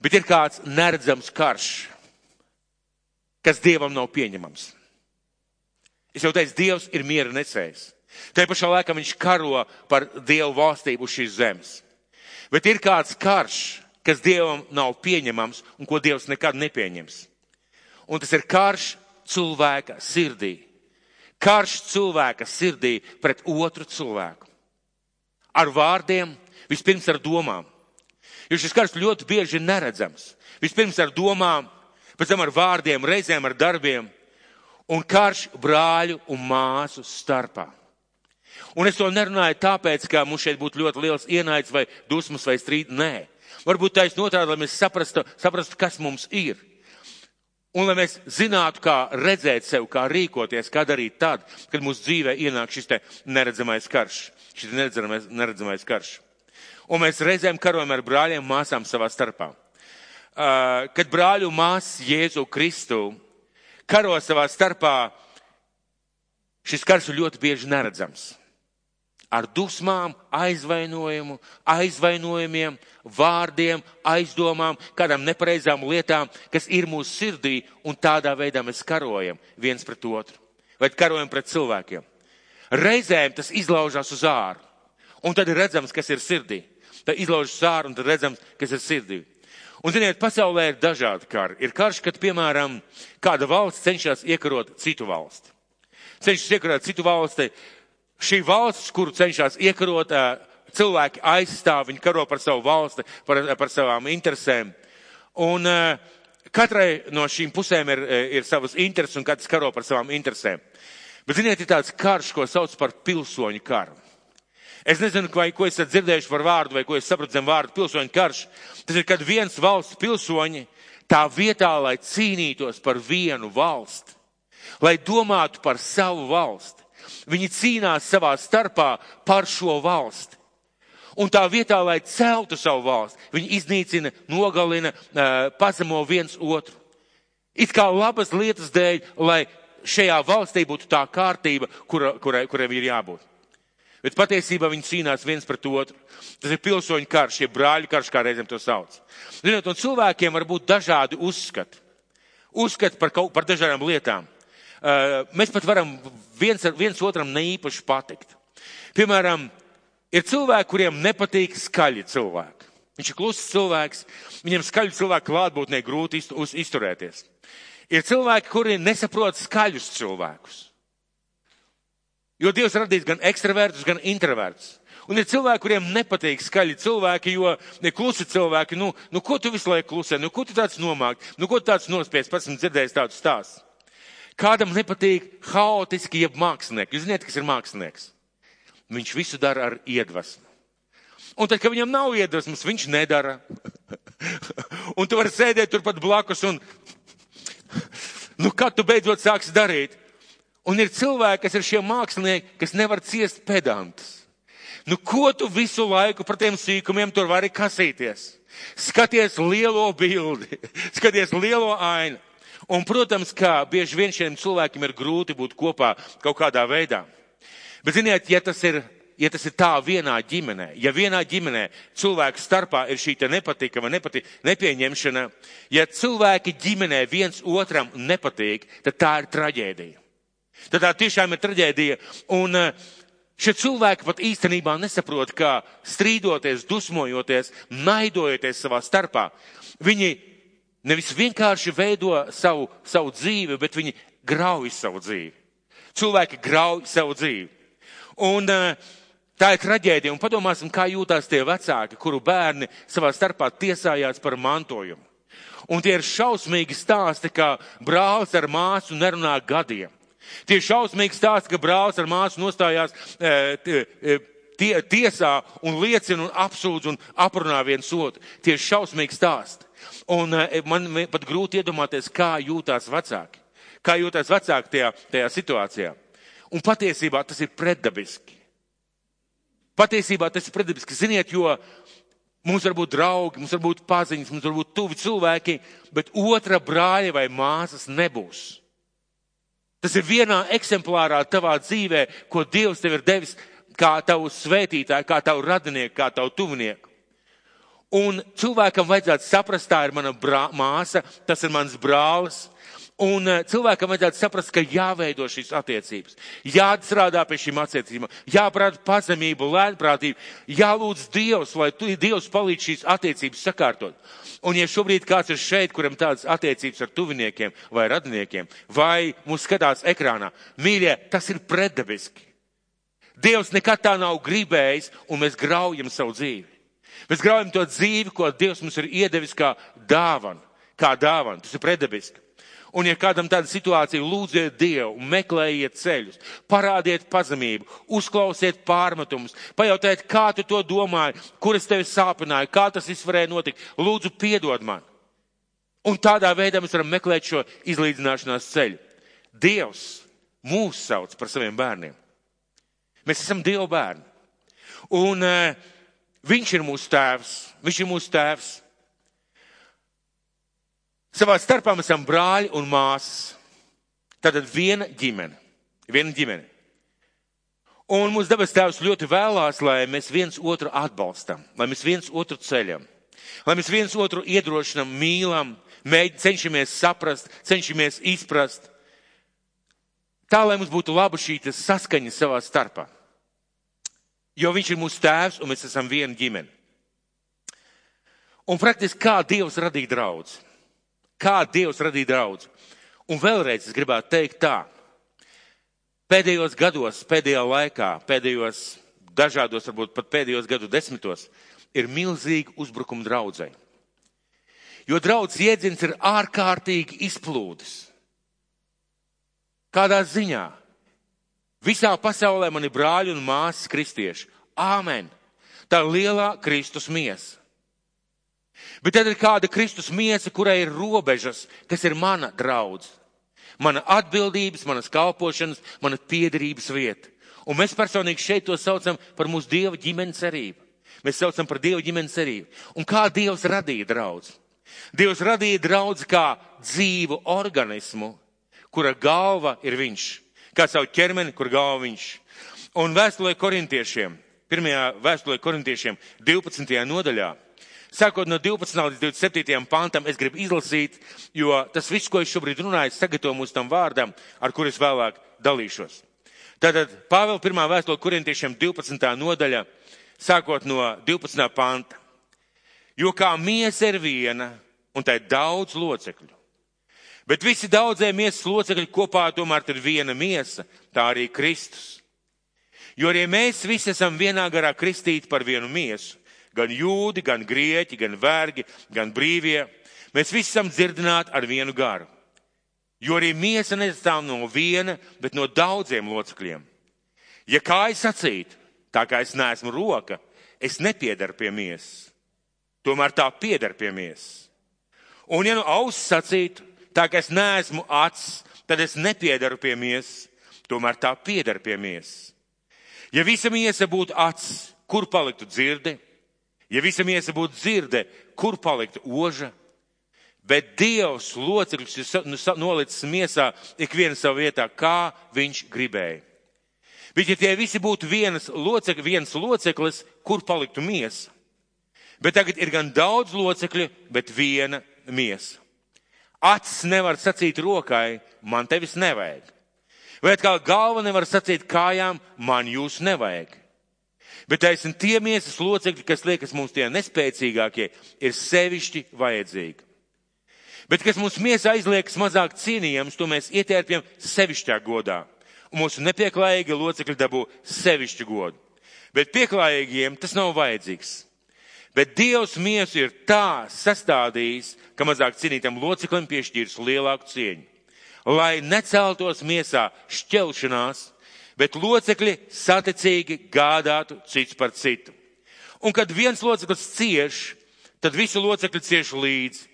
Bet ir kāds neredzams karš, kas Dievam nav pieņemams. Es jau teicu, Dievs ir miera nesējs. Tā pašā laikā viņš karo par Dievu valstību uz šīs zemes. Bet ir kāds karš, kas Dievam nav pieņemams un ko Dievs nekad nepieņems. Un tas ir karš cilvēka sirdī. Karš cilvēka sirdī pret otru cilvēku. Ar vārdiem, vispirms ar domām. Jo šis karš ļoti bieži ir neredzams. Vispirms ar domām, pēc tam ar vārdiem, reizēm ar darbiem. Un karš brāļu un māsu starpā. Un es to nerunāju tāpēc, ka mums šeit būtu ļoti liels ienaids vai dusmas vai strīds. Nē. Varbūt taisn otrādi, lai mēs saprastu, saprastu, kas mums ir. Un lai mēs zinātu, kā redzēt sev, kā rīkoties, kā darīt tad, kad mūsu dzīvē ienāk šis neredzamais karš, šis neredzamais, neredzamais karš. Un mēs reizēm karojam ar brāļiem māsām savā starpā. Uh, kad brāļu māsas Jēzu Kristu karo savā starpā, šis karš ir ļoti bieži neredzams ar dusmām, aizvainojumu, aizvainojumiem, vārdiem, aizdomām, kādām nepareizām lietām, kas ir mūsu sirdī, un tādā veidā mēs karojam viens pret otru, vai karojam pret cilvēkiem. Reizēm tas izlaužās uz āru, un tad ir redzams, kas ir sirdī. Tad izlaužas uz āru, un tad redzams, kas ir sirdī. Un, ziniet, pasaulē ir dažādi kari. Ir karš, kad, piemēram, kāda valsts cenšas iekarot citu valsti. Cenšas iekarot citu valsti, šī valsts, kuru cenšas iekarot, cilvēki aizstāv, viņi karo par savu valsti, par, par savām interesēm. Un katrai no šīm pusēm ir, ir savas intereses un katrs karo par savām interesēm. Bet, ziniet, ir tāds karš, ko sauc par pilsoņu karu. Es nezinu, vai, ko esat dzirdējuši par vārdu, vai ko es sapratu zem vārdu pilsoņu karš. Tas ir, kad viens valsts pilsoņi tā vietā, lai cīnītos par vienu valsti, lai domātu par savu valsti, Viņi cīnās savā starpā par šo valsti. Un tā vietā, lai celtu savu valsti, viņi iznīcina, nogalina, pazemo viens otru. It kā labas lietas dēļ, lai šajā valstī būtu tā kārtība, kura, kurai, kurai ir jābūt. Bet patiesībā viņi cīnās viens pret otru. Tas ir pilsoņu karš, jeb brāļu karš, kā reizēm to sauc. Ziniet, un cilvēkiem var būt dažādi uzskati. Uzskati par, kaut, par dažādām lietām. Uh, mēs pat varam viens, viens otram neīpaši patikt. Piemēram, ir cilvēki, kuriem nepatīk skaļi cilvēki. Viņš ir kluss cilvēks, viņam skaļu cilvēku klātbūtnē grūti izturēties. Ir cilvēki, kuri nesaprot skaļus cilvēkus. Jo Dievs radīs gan ekstravertus, gan introvertus. Un ir cilvēki, kuriem nepatīk skaļi cilvēki, jo ne klusi cilvēki, nu, nu ko tu visu laiku klusē, nu ko tu tāds nomāk, nu ko tu tāds nospies, pats esmu dzirdējis tādu stāstu. Kādam nepatīk haotiski, jeb mākslinieki. Jūs zināt, kas ir mākslinieks? Viņš visu dara ar iedvesmu. Un tad, kad viņam nav iedvesmas, viņš nedara. un tu vari sēdēt turpat blakus un, nu, kad tu beidzot sāksi darīt? Un ir cilvēki, kas ir šie mākslinieki, kas nevar ciest pedantus. Nu, ko tu visu laiku par tiem sīkumiem tur vari kasīties? Skaties lielo bildi, skaties lielo ainu. Un, protams, ka bieži vien šiem cilvēkiem ir grūti būt kopā kaut kādā veidā. Bet, ziniet, ja tas ir, ja tas ir tā vienā ģimenē, ja vienā ģimenē cilvēku starpā ir šī nepatika vai nepati, nepieņemšana, ja cilvēki ģimenē viens otram nepatīk, tad tā ir traģēdija. Tad tā tiešām ir traģēdija. Un eh, šie cilvēki pat īstenībā nesaprot, kā strīdoties, dusmojoties, naidojoties savā starpā, viņi nevis vienkārši veido savu, savu dzīvi, bet viņi grauj savu dzīvi. Cilvēki grauj savu dzīvi. Un uh, tā ir traģēdija. Un padomāsim, kā jūtās tie vecāki, kuru bērni savā starpā tiesājās par mantojumu. Un tie ir šausmīgi stāsti, ka brālis ar māsu nerunā gadiem. Tie ir šausmīgi stāsti, ka brālis ar māsu nostājās e, tie, tiesā un liecina un apsūdz un aprunā viens otru. Tie ir šausmīgi stāsti. Un eh, man pat grūti iedomāties, kā jūtās vecāki. Kā jūtās vecāki tajā, tajā situācijā. Un patiesībā tas ir pretdabiski. Patiesībā tas ir pretdabiski. Ziniet, jo mums var būt draugi, mums var būt paziņas, mums var būt tuvi cilvēki, bet otra brāļa vai māsas nebūs. Tas ir vienā eksemplārā tavā dzīvē, ko Dievs tev ir devis kā tavu svētītāju, kā tavu radinieku, kā tavu tuvinieku. Un cilvēkam vajadzētu saprast, tā ir mana brā, māsa, tas ir mans brālis. Un uh, cilvēkam vajadzētu saprast, ka jāveido šīs attiecības, jāstrādā pie šīm attiecībām, jāprāt pazemību, lēnprātību, jālūdz Dievs, lai tu, Dievs palīdz šīs attiecības sakārtot. Un ja šobrīd kāds ir šeit, kuram tādas attiecības ar tuviniekiem vai radiniekiem, vai mūs skatās ekrānā, mīļie, tas ir pretdabiski. Dievs nekad tā nav gribējis, un mēs graujam savu dzīvi. Mēs graujam to dzīvi, ko Dievs mums ir iedevis kā dāvanu, kā dāvanu. Tas ir pretdabiski. Un, ja kādam tāda situācija, lūdziet Dievu, meklējiet ceļus, parādiet pazemību, uzklausiet pārmetumus, pajautājiet, kā tu to domāji, kur es tevi sāpināju, kā tas viss varēja notikt. Lūdzu, piedod man. Un tādā veidā mēs varam meklēt šo izlīdzināšanās ceļu. Dievs mūs sauc par saviem bērniem. Mēs esam Dieva bērni. Un uh, viņš ir mūsu tēvs. Viņš ir mūsu tēvs. Savā starpā mēs esam brāļi un māsas. Tātad viena ģimene. Viena ģimene. Un mūsu dabas tēvs ļoti vēlās, lai mēs viens otru atbalstam, lai mēs viens otru ceļam, lai mēs viens otru iedrošinam, mīlam, mēģinam, cenšamies saprast, cenšamies izprast. Tā, lai mums būtu laba šī saskaņa savā starpā. Jo viņš ir mūsu tēvs un mēs esam viena ģimene. Un praktiski kā Dievs radīja draudz? Kā Dievs radīja draudz? Un vēlreiz es gribētu teikt tā. Pēdējos gados, pēdējā laikā, pēdējos dažādos, varbūt pat pēdējos gadu desmitos, ir milzīgi uzbrukumi draudzē. Jo draudz iedziens ir ārkārtīgi izplūdis. Kādā ziņā? Visā pasaulē man ir brāļi un māsas kristieši. Āmen! Tā ir lielā Kristus miesa. Bet tad ir kāda Kristus miesa, kurai ir robežas, kas ir mana draudz. Mana atbildības, manas kalpošanas, mana piederības vieta. Un mēs personīgi šeit to saucam par mūsu Dieva ģimenes cerību. Mēs saucam par Dieva ģimenes cerību. Un kā Dievs radīja draudz? Dievs radīja draudz kā dzīvu organismu, kura galva ir viņš. Kā savu ķermeni, kur galva viņš. Un vēstulē korintiešiem, pirmajā vēstulē korintiešiem, 12. nodaļā, Sākot no 12. līdz 27. pantam, es gribu izlasīt, jo tas viss, ko es šobrīd runāju, sagatavo mūs tam vārdam, ar kur es vēlāk dalīšos. Tātad Pāvela pirmā vēstule korintiešiem 12. nodaļa, sākot no 12. panta. Jo kā miesa ir viena, un tai ir daudz locekļu. Bet visi daudzie miesas locekļi kopā tomēr ir viena miesa, tā arī Kristus. Jo arī mēs visi esam vienā garā kristīti par vienu miesu gan jūdi, gan grieķi, gan vergi, gan brīvie. Mēs visi esam dzirdināti ar vienu garu. Jo arī miesa nesastāv no viena, bet no daudziem locekļiem. Ja kāja sacīt, tā kā es neesmu roka, es nepiedaru pie miesas. Tomēr tā piedar pie miesas. Un ja nu auss sacītu, tā kā es neesmu acs, tad es nepiedaru pie miesas. Tomēr tā piedar pie miesas. Ja visa miesa būtu acs, kur paliktu dzirde? Ja visa miesa būtu dzirde, kur paliktu oža? Bet Dievs locekļus ir nu, nolicis miesā ikvienu savu vietā, kā viņš gribēja. Bet ja tie visi būtu vienas locekļi, viens loceklis, kur paliktu miesa? Bet tagad ir gan daudz locekļu, bet viena miesa. Acis nevar sacīt rokai, man tevis nevajag. Vai atkal galva nevar sacīt kājām, man jūs nevajag. Bet taisn tie miesas locekļi, kas liekas mums tie nespēcīgākie, ir sevišķi vajadzīgi. Bet kas mums miesā aizliekas mazāk cienījams, to mēs ietērpjam sevišķā godā. Un mūsu nepieklājīgi locekļi dabū sevišķu godu. Bet pieklājīgiem tas nav vajadzīgs. Bet Dievs miesu ir tā sastādījis, ka mazāk cienītam loceklim piešķīrs lielāku cieņu. Lai neceltos miesā šķelšanās, bet locekļi saticīgi gādātu cits par citu. Un kad viens loceklis cieš, tad visi locekļi cieš līdzi.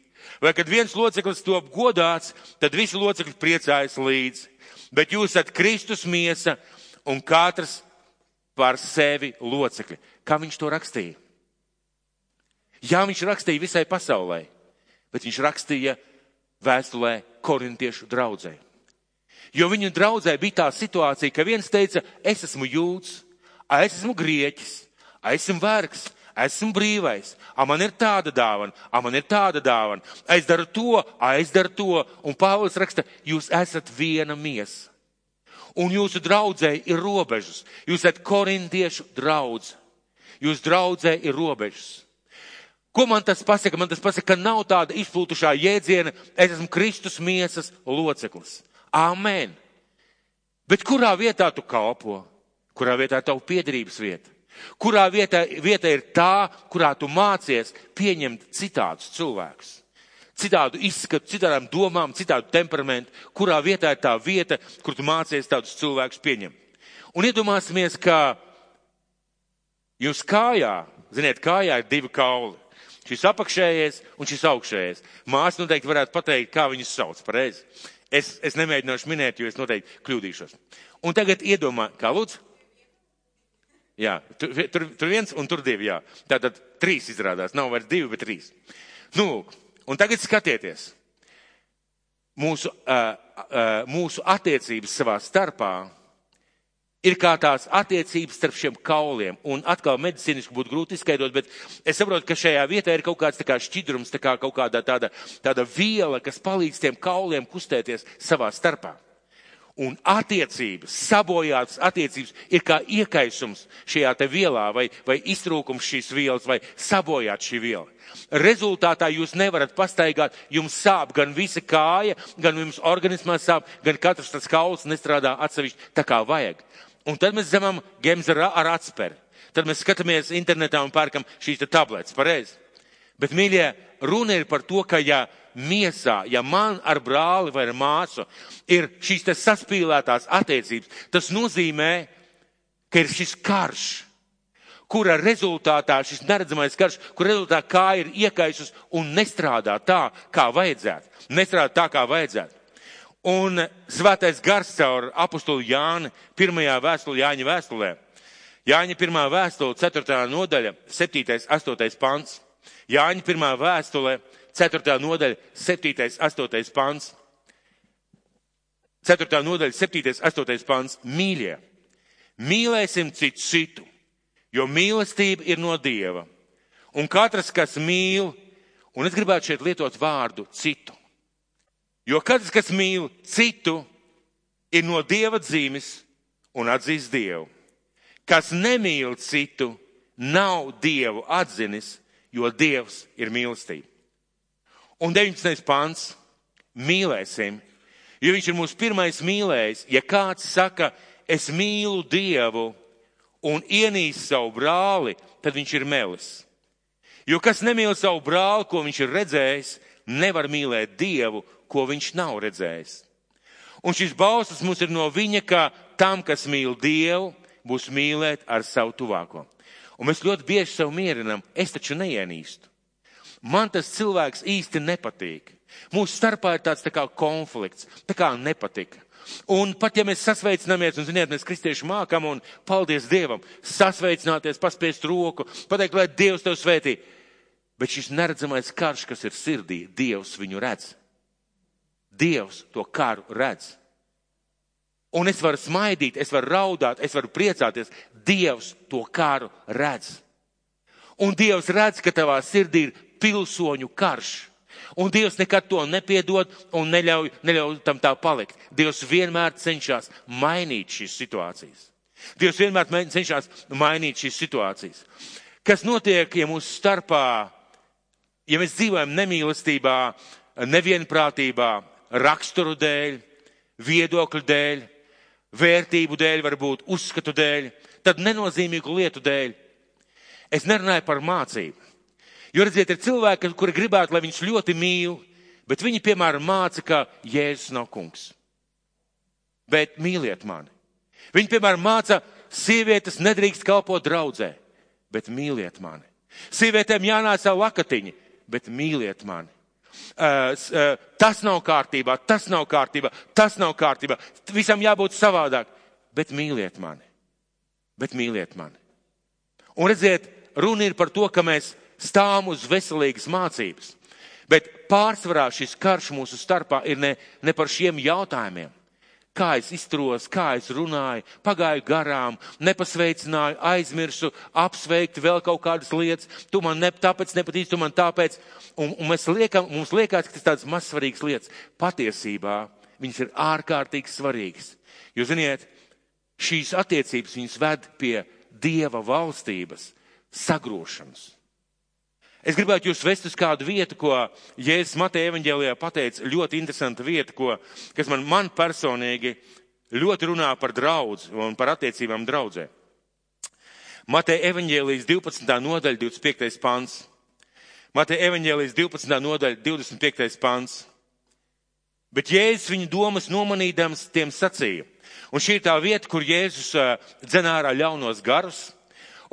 Vai kad viens loceklis top godāts, tad visi locekļi priecājas līdzi. Bet jūs esat Kristus miesa un katrs par sevi locekļi. Kā viņš to rakstīja? Jā, viņš rakstīja visai pasaulē, bet viņš rakstīja vēstulē korintiešu draudzē. Jo viņu draudzē bija tā situācija, ka viens teica, es esmu jūds, es esmu grieķis, es esmu vergs, esmu brīvais, a man ir tāda dāvana, a man ir tāda dāvana, es daru to, a es daru to, un Pāvils raksta, jūs esat viena miesa. Un jūsu draudzē ir robežas, jūs esat korintiešu draudz, jūs draudzē ir robežas. Ko man tas pasaka? Man tas pasaka, ka nav tāda izplūtušā jēdziena, es esmu Kristus miesas loceklis. Āmen. Bet kurā vietā tu kalpo? Kurā vietā tavu piedarības vieta? Kurā vietā, vieta ir tā, kurā tu mācies pieņemt citādus cilvēkus? Citādu izskatu, citādām domām, citādu temperamentu, kurā vietā ir tā vieta, kur tu mācies tādus cilvēkus pieņemt. Un iedomāsimies, ka jūs kājā, ziniet, kājā ir divi kauli. Šis apakšējais un šis augšējais. Māsa noteikti varētu pateikt, kā viņus sauc, pareizi. Es, es nemēģināšu minēt, jo es noteikti kļūdīšos. Un tagad iedomā, kā lūdzu? Jā, tur, tur, tur viens un tur divi, jā. Tātad trīs izrādās, nav vairs divi, bet trīs. Nu, un tagad skatieties. Mūsu, uh, uh, mūsu attiecības savā starpā ir kā tās attiecības starp šiem kauliem. Un atkal medicīniski būtu grūti izskaidrot, bet es saprotu, ka šajā vietā ir kaut kāds kā šķidrums, kā kaut kāda tāda, tāda viela, kas palīdz tiem kauliem kustēties savā starpā. Un attiecības, sabojātas attiecības ir kā iekaisums šajā te vielā vai, vai iztrūkums šīs vielas vai sabojāt šī viela. Rezultātā jūs nevarat pastaigāt, jums sāp gan visa kāja, gan jums organismā sāp, gan katrs tas kauls nestrādā atsevišķi tā kā vajag. Un tad mēs zemam gems ar, ar atsperi. Tad mēs skatāmies internetā un pērkam šīs tabletes, pareizi. Bet, mīļie, runa ir par to, ka ja miesā, ja man ar brāli vai ar māsu ir šīs te saspīlētās attiecības, tas nozīmē, ka ir šis karš, kura rezultātā šis neredzamais karš, kur rezultātā kā ir iekaisus un nestrādā tā, kā vajadzētu. Nestrādā tā, kā vajadzētu. Un svētais gars caur apustulu Jāni pirmajā vēstulē, Jāņa vēstulē. Jāņa pirmā vēstule, 4. nodaļa, 7. 8. pants. Jāņa pirmā vēstule, 4. nodaļa, 7. 8. pants. 4. nodaļa, 7. 8. pants. Mīļie, mīlēsim citu citu, jo mīlestība ir no Dieva. Un katrs, kas mīl, un es gribētu šeit lietot vārdu citu Jo katrs, kas mīl citu, ir no dieva dzīves un atzīst dievu. Kas nemīl citu, nav dievu atzinis, jo dievs ir mīlestība. Un 19. pants - mīlēsim, jo viņš ir mūsu pirmais mīlējs. Ja kāds saka, es mīlu dievu un ienīst savu brāli, tad viņš ir melis. Jo kas nemīl savu brāli, ko viņš ir redzējis, nevar mīlēt dievu, ko viņš nav redzējis. Un šis bauslis mums ir no viņa, ka tam, kas mīl Dievu, būs mīlēt ar savu tuvāko. Un mēs ļoti bieži sev mierinam, es taču neienīstu. Man tas cilvēks īsti nepatīk. Mūsu starpā ir tāds tā kā konflikts, tā kā nepatika. Un pat ja mēs sasveicinamies, un ziniet, mēs kristieši mākam, un paldies Dievam, sasveicināties, paspiest roku, pateikt, lai Dievs tev svētī. Bet šis neredzamais karš, kas ir sirdī, Dievs viņu redz. Dievs to karu redz. Un es varu smaidīt, es varu raudāt, es varu priecāties. Dievs to karu redz. Un Dievs redz, ka tavā sirdī ir pilsoņu karš. Un Dievs nekad to nepiedod un neļauj, neļauj tam tā palikt. Dievs vienmēr cenšas mainīt šīs situācijas. Dievs vienmēr cenšas mainīt šīs situācijas. Kas notiek, ja mūsu starpā, ja mēs dzīvojam nemīlestībā, nevienprātībā, raksturu dēļ, viedokļu dēļ, vērtību dēļ, varbūt uzskatu dēļ, tad nenozīmīgu lietu dēļ. Es nerunāju par mācību. Jo, redziet, ir cilvēki, kuri gribētu, lai viņus ļoti mīl, bet viņi, piemēram, māca, ka Jēzus nav kungs. Bet mīliet mani. Viņi, piemēram, māca, sievietes nedrīkst kalpot draudzē, bet mīliet mani. Sievietēm jānāca lakatiņi, bet mīliet mani. Uh, uh, tas nav kārtībā, tas nav kārtībā, tas nav kārtībā. Visam jābūt savādāk. Bet mīliet mani. Bet mīliet mani. Un redziet, runa ir par to, ka mēs stāvam uz veselīgas mācības. Bet pārsvarā šis karš mūsu starpā ir ne, ne par šiem jautājumiem. Kā es izturos, kā es runāju, pagāju garām, nepasveicināju, aizmirsu, apsveikt vēl kaut kādas lietas, tu man ne, tāpēc nepatīc, tu man tāpēc. Un, un mēs liekam, mums liekas, ka tas tādas mazsvarīgas lietas. Patiesībā viņas ir ārkārtīgi svarīgas. Jo, ziniet, šīs attiecības viņas ved pie Dieva valstības sagrošanas. Es gribētu jūs vest uz kādu vietu, ko Jēzus Mateja evaņģēlijā pateica, ļoti interesanta vieta, ko, kas man, man personīgi ļoti runā par draudz un par attiecībām draudzē. Mateja evaņģēlijas 12. nodaļa 25. pants. Mateja evaņģēlijas 12. nodaļa 25. pants. Bet Jēzus viņu domas nomanīdams tiem sacīja. Un šī ir tā vieta, kur Jēzus dzenā ārā ļaunos garus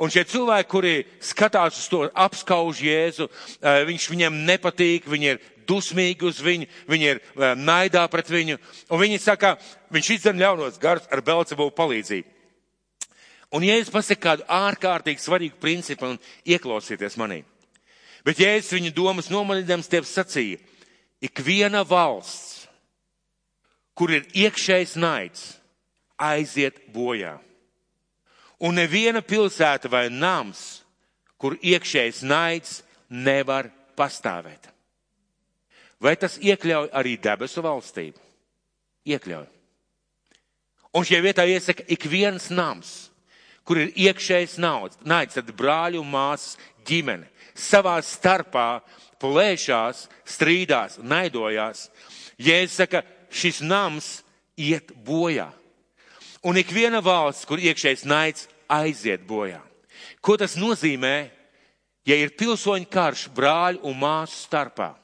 Un šie cilvēki, kuri skatās uz to, apskauž Jēzu, viņš viņiem nepatīk, viņi ir dusmīgi uz viņu, viņi ir naidā pret viņu, un viņi saka, viņš izdzen ļaunos gars ar Belcebu palīdzību. Un Jēzus pasaka kādu ārkārtīgi svarīgu principu un ieklausieties manī. Bet Jēzus viņu domas nomanīdams tev sacīja, ik viena valsts, kur ir iekšējs naids, aiziet bojā. Un neviena pilsēta vai nams, kur iekšējs naids nevar pastāvēt. Vai tas iekļauj arī debesu valstību? Iekļauj. Un šajā vietā iesaka ik viens nams, kur ir iekšējs nauds, naids, tad brāļu un māsas ģimene savā starpā plēšās, strīdās, naidojās. Jēzus saka, šis nams iet bojā. Un ik viena valsts, kur iekšējais naids aiziet bojā. Ko tas nozīmē, ja ir pilsoņu karš brāļu un māsu starpā?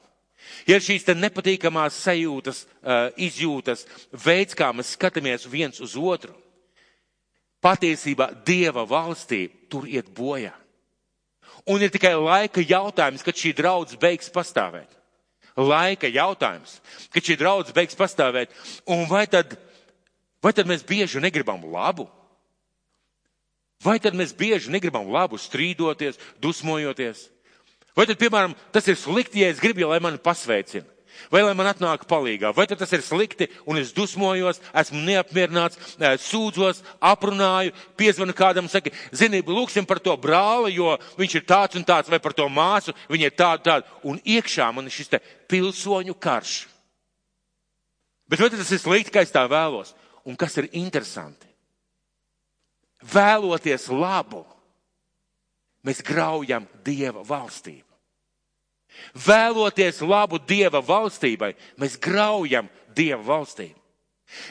Ja ir šīs nepatīkamās sajūtas, izjūtas, veids, kā mēs skatāmies viens uz otru, patiesībā Dieva valstī tur iet bojā. Un ir tikai laika jautājums, kad šī draudz beigs pastāvēt. Laika jautājums, kad šī draudz beigs pastāvēt. Un vai tad Vai tad mēs bieži negribam labu? Vai tad mēs bieži negribam labu strīdoties, dusmojoties? Vai tad, piemēram, tas ir slikti, ja es gribu, lai mani pasveicina? Vai lai man atnāk palīgā? Vai tad tas ir slikti un es dusmojos, esmu neapmierināts, eh, sūdzos, aprunāju, piezvanu kādam, saka, zini, lūksim par to brāli, jo viņš ir tāds un tāds, vai par to māsu, viņa ir tāda, tāda. Un iekšā man ir šis te pilsoņu karš. Bet vai tas ir slikti, ka es tā vēlos? un kas ir interesanti. Vēloties labu, mēs graujam Dieva valstību. Vēloties labu Dieva valstībai, mēs graujam Dieva valstību.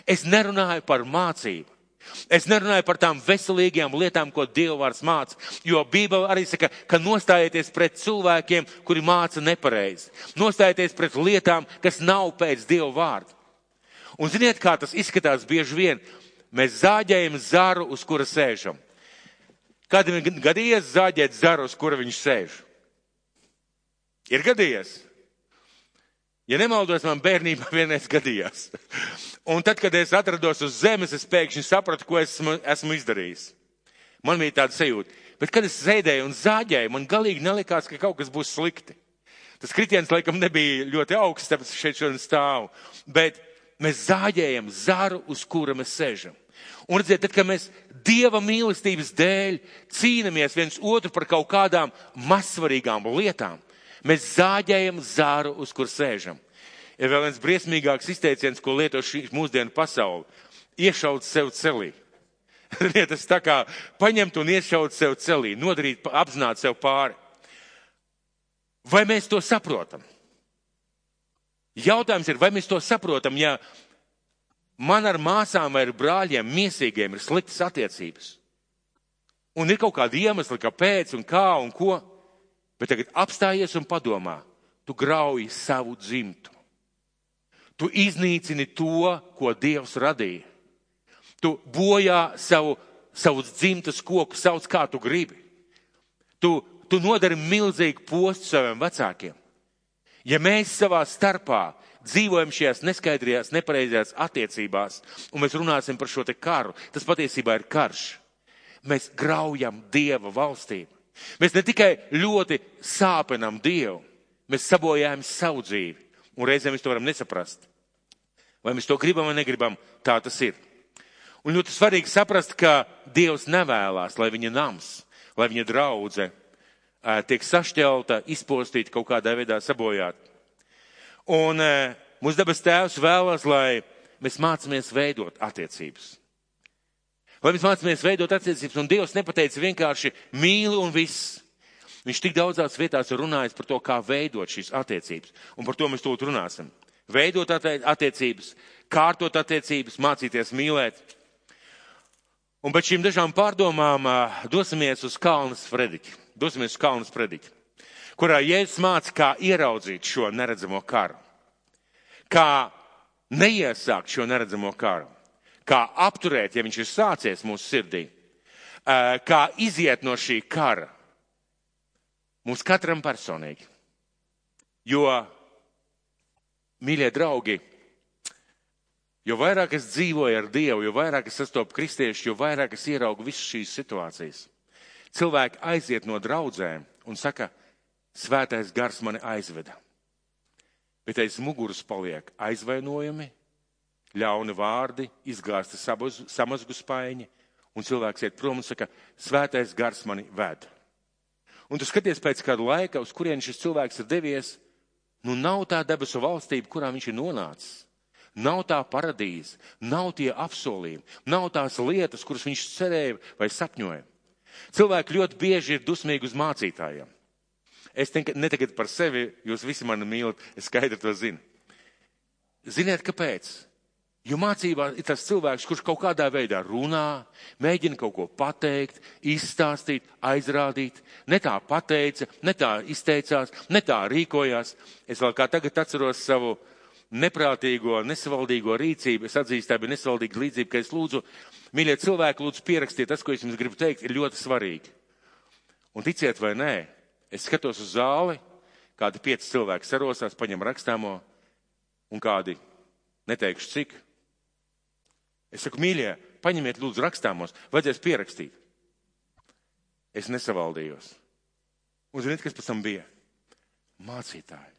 Es nerunāju par mācību. Es nerunāju par tām veselīgām lietām, ko Dievvvārds māca, jo Bībele arī saka, ka nostājieties pret cilvēkiem, kuri māca nepareizi. Nostājieties pret lietām, kas nav pēc Dieva vārda. Un ziniet, kā tas izskatās bieži vien? Mēs zāģējam zaru, uz kura sēžam. Kādam ir gadījies zāģēt zaru, uz kura viņš sēž? Ir gadījies. Ja nemaldos, man bērnībā vienreiz gadījās. Un tad, kad es atrados uz zemes, es pēkšņi sapratu, ko esmu, esmu izdarījis. Man bija tāda sajūta. Bet, kad es sēdēju un zāģēju, man galīgi nelikās, ka kaut kas būs slikti. Tas kritiens, laikam, nebija ļoti augsts, tāpēc šeit šodien stāvu. Bet mēs zāģējam zaru, uz kura mēs sēžam. Un redziet, tad, kad mēs Dieva mīlestības dēļ cīnāmies viens otru par kaut kādām mazsvarīgām lietām, mēs zāģējam zaru, uz kur sēžam. Ir vēl viens briesmīgāks izteiciens, ko lieto šī mūsdienu pasauli - iešaut sev celī. Tas tā kā paņemt un iešaut sev celī, nodarīt, apzināt sev pāri. Vai mēs to saprotam? Jautājums ir, vai mēs to saprotam, ja man ar māsām vai ar brāļiem miesīgiem ir sliktas attiecības. Un ir kaut kādi iemesli, kāpēc un kā un ko, bet tagad apstājies un padomā, tu grauji savu dzimtu. Tu iznīcini to, ko Dievs radīja. Tu bojā savu, savus dzimtas koku, sauc kā tu gribi. Tu, tu nodari milzīgu postu saviem vecākiem. Ja mēs savā starpā dzīvojam šajās neskaidrajās, nepareizajās attiecībās, un mēs runāsim par šo te karu, tas patiesībā ir karš. Mēs graujam Dieva valstību. Mēs ne tikai ļoti sāpinam Dievu, mēs sabojājam savu dzīvi, un reizēm mēs to varam nesaprast. Vai mēs to gribam vai negribam, tā tas ir. Un ļoti svarīgi saprast, ka Dievs nevēlas, lai viņa nams, lai viņa draudze tiek sašķelta, izpostīta, kaut kādā veidā sabojāta. Un mūsu dabas tēvs vēlas, lai mēs mācāmies veidot attiecības. Lai mēs mācāmies veidot attiecības, un Dievs nepateica vienkārši mīli un viss. Viņš tik daudzās vietās ir runājis par to, kā veidot šīs attiecības, un par to mēs tūlīt runāsim. Veidot attiecības, kārtot attiecības, mācīties mīlēt. Un pēc šīm dažām pārdomām dosimies uz Kalnas Frediķi. Dosimies uz Kalnas Frediķi, kurā Jēzus māca, kā ieraudzīt šo neredzamo karu. Kā neiesākt šo neredzamo karu. Kā apturēt, ja viņš ir sācies mūsu sirdī. Kā iziet no šī kara. Mums katram personīgi. Jo, mīļie draugi, Jo vairāk es dzīvoju ar Dievu, jo vairāk es sastopu kristiešu, jo vairāk es ieraugu visas šīs situācijas. Cilvēki aiziet no draudzēm un saka, svētais gars mani aizveda. Bet aiz muguras paliek aizvainojumi, ļauni vārdi, izgāzti samazgu spaiņi, un cilvēks iet prom un saka, svētais gars mani ved. Un tu skaties pēc kāda laika, uz kurien šis cilvēks ir devies, nu nav tā debesu valstība, kurā viņš ir nonācis. Nav tā paradīze, nav tie apsolījumi, nav tās lietas, kuras viņš cerēja vai sapņoja. Cilvēki ļoti bieži ir dusmīgi uz mācītājiem. Es teiktu, ne tagad par sevi, jūs visi mani mīlat, es skaidri to zinu. Ziniet, kāpēc? Jo mācībā ir tas cilvēks, kurš kaut kādā veidā runā, mēģina kaut ko pateikt, izstāstīt, aizrādīt. Ne tā pateica, ne tā izteicās, ne tā rīkojās. Es vēl kā tagad atceros savu neprātīgo, nesavaldīgo rīcību, es atzīstu, tā bija nesavaldīga līdzība, ka es lūdzu, mīļie cilvēki, lūdzu pierakstiet tas, ko es jums gribu teikt, ir ļoti svarīgi. Un ticiet vai nē, es skatos uz zāli, kādi pieci cilvēki sarosās, paņem rakstāmo, un kādi, neteikšu cik. Es saku, mīļie, paņemiet lūdzu rakstāmos, vajadzēs pierakstīt. Es nesavaldījos. Un ziniet, kas pēc tam bija? Mācītāji.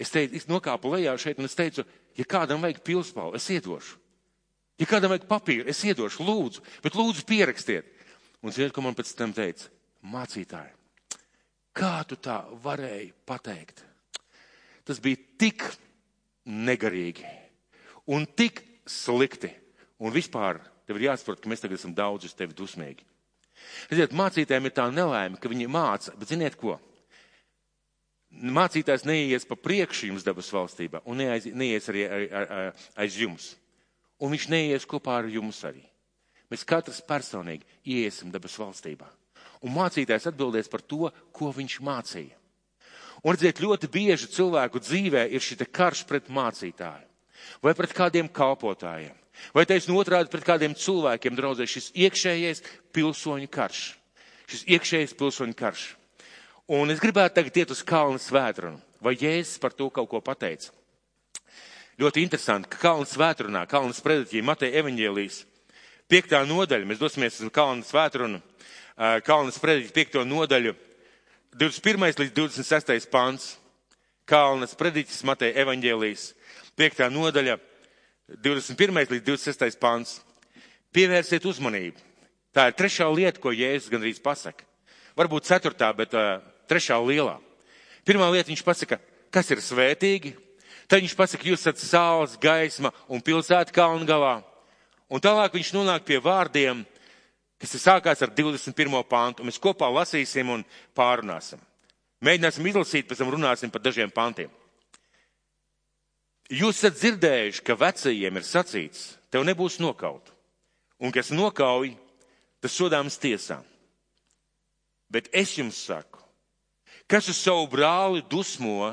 Es teicu, es nokāpu lejā šeit un es teicu, ja kādam vajag pilspālu, es iedošu. Ja kādam vajag papīru, es iedošu, lūdzu, bet lūdzu pierakstiet. Un ziniet, ko man pēc tam teica? Mācītāji, kā tu tā varēji pateikt? Tas bija tik negarīgi un tik slikti. Un vispār tev ir jāsaprot, ka mēs tagad esam daudz uz tevi dusmīgi. Redziet, mācītājiem ir tā nelaime, ka viņi māca, bet ziniet ko? Mācītājs neies pa priekšu jums dabas valstībā un neaiz, neies arī aiz jums. Un viņš neies kopā ar jums arī. Mēs katrs personīgi iesim dabas valstībā. Un mācītājs atbildēs par to, ko viņš mācīja. Un redziet, ļoti bieži cilvēku dzīvē ir šī karš pret mācītāju vai pret kādiem kalpotājiem. Vai taisn otrādi pret kādiem cilvēkiem draudzē šis iekšējais pilsoņu karš. Šis iekšējais pilsoņu karš. Un es gribētu tagad iet uz Kalnu svētrunu. Vai Jēzus par to kaut ko pateica? Ļoti interesanti, ka Kalnu svētrunā, Kalnu sprediķī, Mateja evaņģēlīs, piektā nodaļa, mēs dosimies uz Kalnu svētrunu, Kalnu sprediķi piekto nodaļu, 21. līdz 26. pants. Kalnas prediķis Mateja evaņģēlīs, piektā nodaļa, 21. līdz 26. pants. Pievērsiet uzmanību. Tā ir trešā lieta, ko Jēzus gandrīz pasaka. Varbūt ceturtā, bet uh, trešā lielā. Pirmā lieta viņš pasaka, kas ir svētīgi. Tad viņš pasaka, jūs esat saules, gaisma un pilsēta kalnu galā. Un tālāk viņš nonāk pie vārdiem, kas ir sākās ar 21. pāntu. Mēs kopā lasīsim un pārunāsim. Mēģināsim izlasīt, pēc tam runāsim par dažiem pantiem. Jūs esat dzirdējuši, ka vecajiem ir sacīts, tev nebūs nokaut. Un kas nokauj, tas sodāms tiesām. Bet es jums saku, Kas uz savu brāli dusmo,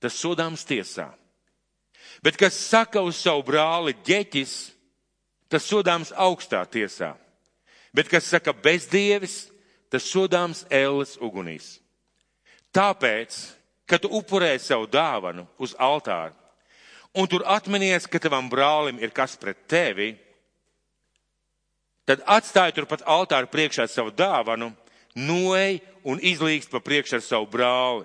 tas sodāms tiesā. Bet kas saka uz savu brāli ģeķis, tas sodāms augstā tiesā. Bet kas saka bezdievis, tas sodāms ēles ugunīs. Tāpēc, ka tu upurē savu dāvanu uz altāru, un tur atminies, ka tavam brālim ir kas pret tevi, tad atstāj turpat altāru priekšā savu dāvanu noej un izlīgst pa priekš ar savu brāli.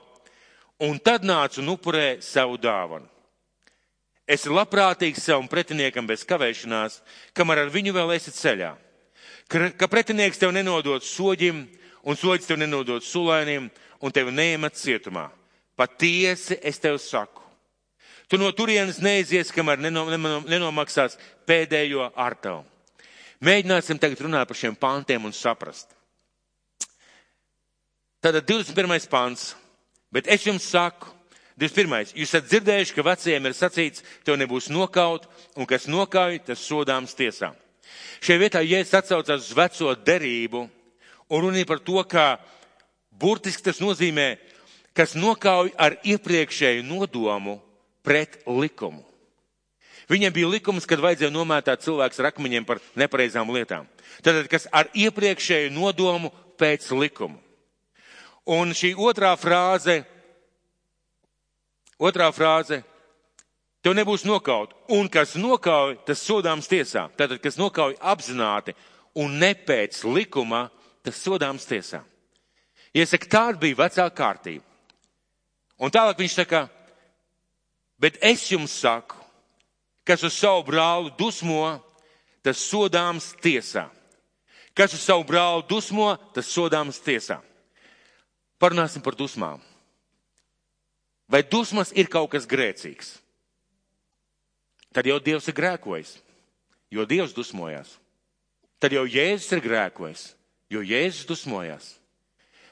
Un tad nāc un upurē savu dāvanu. Esi labprātīgs savam pretiniekam bez kavēšanās, kamēr ar viņu vēl esi ceļā. Ka, pretinieks tev nenodod soģim, un soģis tev nenodod sulainim, un tevi neiemet cietumā. Patiesi es tev saku. Tu no turienes neizies, kamēr nenomaksās pēdējo artavu. Mēģināsim tagad runāt par šiem pāntiem un saprast. Tātad 21. pāns. Bet es jums saku, 21. Jūs esat dzirdējuši, ka vecajiem ir sacīts, tev nebūs nokaut, un kas nokauj, tas sodāms tiesā. Šajā vietā Jēzus atsaucās uz veco derību un runīja par to, ka burtiski tas nozīmē, kas nokauj ar iepriekšēju nodomu pret likumu. Viņiem bija likums, kad vajadzēja nomētāt cilvēks ar akmeņiem par nepareizām lietām. Tātad, kas ar iepriekšēju nodomu pēc likumu. Un šī otrā frāze Otrā frāze. Tev nebūs nokaut. Un kas nokauj, tas sodāms tiesā. Tātad, kas nokauj apzināti un ne pēc likuma, tas sodāms tiesā. Iesaka, tāda bija vecā kārtība. Un tālāk viņš saka, bet es jums saku, kas uz savu brāli dusmo, tas sodāms tiesā. Kas uz savu brāli dusmo, tas sodāms tiesā. Parunāsim par dusmām. Vai dusmas ir kaut kas grēcīgs? Tad jau Dievs ir grēkojis, jo Dievs dusmojās. Tad jau Jēzus ir grēkojis, jo Jēzus dusmojās.